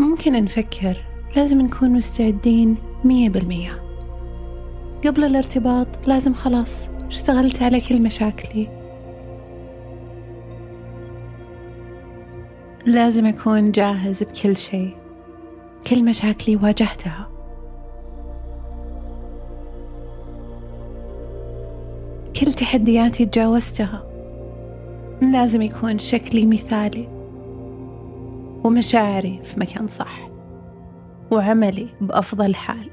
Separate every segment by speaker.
Speaker 1: ممكن نفكر. لازم نكون مستعدين مية بالمية. قبل الارتباط لازم خلاص اشتغلت على كل مشاكلي. لازم أكون جاهز بكل شيء. كل مشاكلي واجهتها. كل تحدياتي تجاوزتها. لازم يكون شكلي مثالي. ومشاعري في مكان صح وعملي بأفضل حال.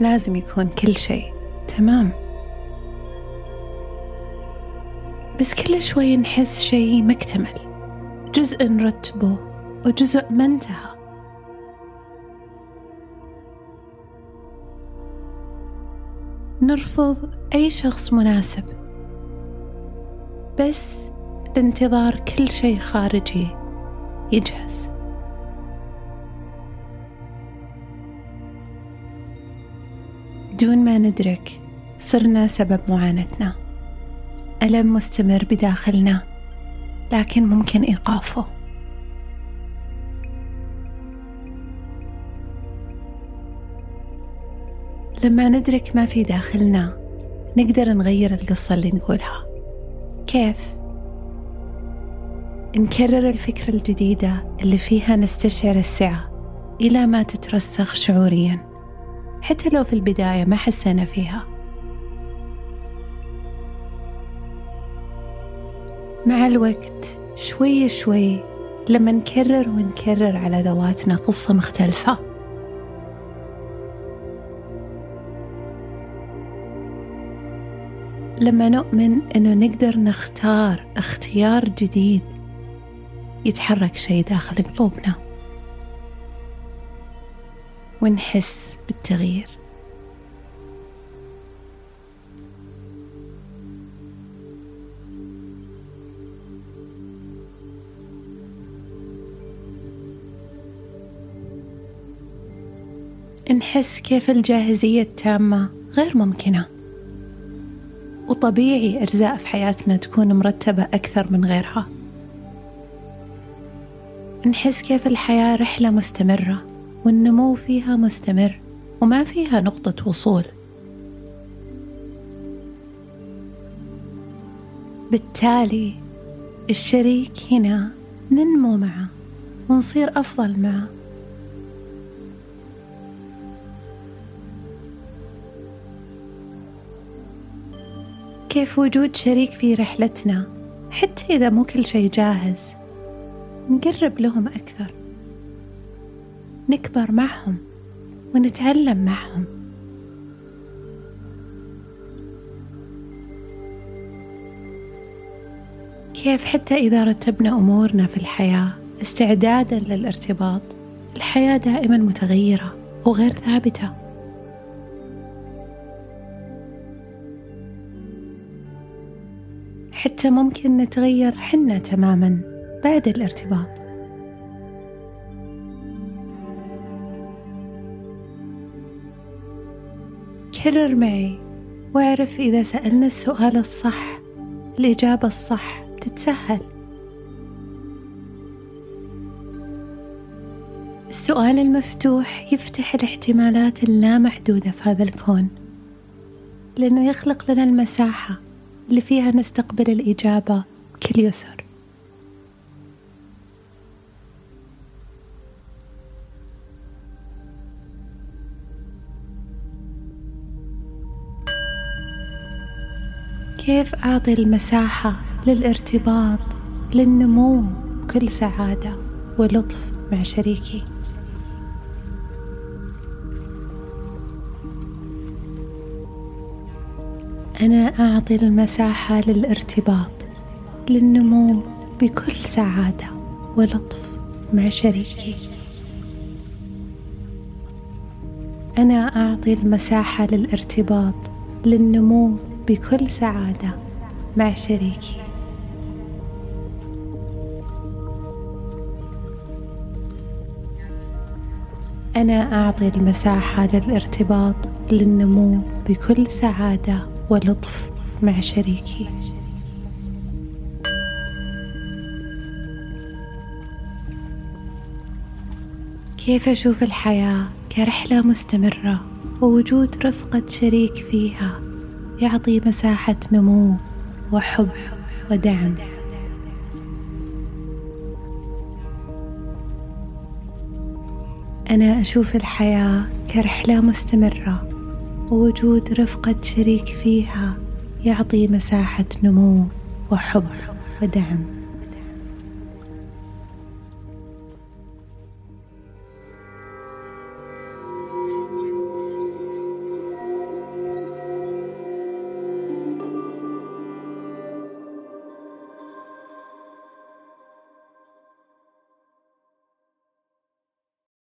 Speaker 1: لازم يكون كل شيء تمام. بس كل شوي نحس شيء مكتمل جزء نرتبه وجزء ما انتهى. نرفض أي شخص مناسب. بس لانتظار كل شيء خارجي يجهز. دون ما ندرك صرنا سبب معاناتنا. ألم مستمر بداخلنا لكن ممكن إيقافه. لما ندرك ما في داخلنا نقدر نغير القصة اللي نقولها. كيف؟ نكرر الفكرة الجديدة اللي فيها نستشعر السعة إلى ما تترسخ شعوريا حتى لو في البداية ما حسينا فيها مع الوقت شوي شوي لما نكرر ونكرر على ذواتنا قصة مختلفة لما نؤمن إنه نقدر نختار اختيار جديد يتحرك شيء داخل قلوبنا ونحس بالتغيير. نحس كيف الجاهزية التامة غير ممكنة. وطبيعي أجزاء في حياتنا تكون مرتبة أكثر من غيرها. نحس كيف الحياة رحلة مستمرة والنمو فيها مستمر وما فيها نقطة وصول. بالتالي الشريك هنا ننمو معه ونصير أفضل معه. كيف وجود شريك في رحلتنا؟ حتى إذا مو كل شيء جاهز نقرب لهم أكثر. نكبر معهم ونتعلم معهم. كيف حتى إذا رتبنا أمورنا في الحياة استعدادا للارتباط. الحياة دائما متغيرة وغير ثابتة. حتى ممكن نتغير حنا تماما بعد الارتباط؟ كرر معي واعرف إذا سألنا السؤال الصح الإجابة الصح تتسهل. السؤال المفتوح يفتح الاحتمالات اللامحدودة في هذا الكون لأنه يخلق لنا المساحة. اللي فيها نستقبل الإجابة بكل يسر. كيف أعطي المساحة للارتباط للنمو بكل سعادة ولطف مع شريكي؟ أنا أعطي المساحة للارتباط للنمو بكل سعادة ولطف مع شريكي. أنا أعطي المساحة للارتباط للنمو بكل سعادة مع شريكي. أنا أعطي المساحة للارتباط للنمو بكل سعادة ولطف مع شريكي. كيف أشوف الحياة كرحلة مستمرة ووجود رفقة شريك فيها يعطي مساحة نمو وحب ودعم. أنا أشوف الحياة كرحلة مستمرة ووجود رفقة شريك فيها يعطي مساحة نمو وحب ودعم.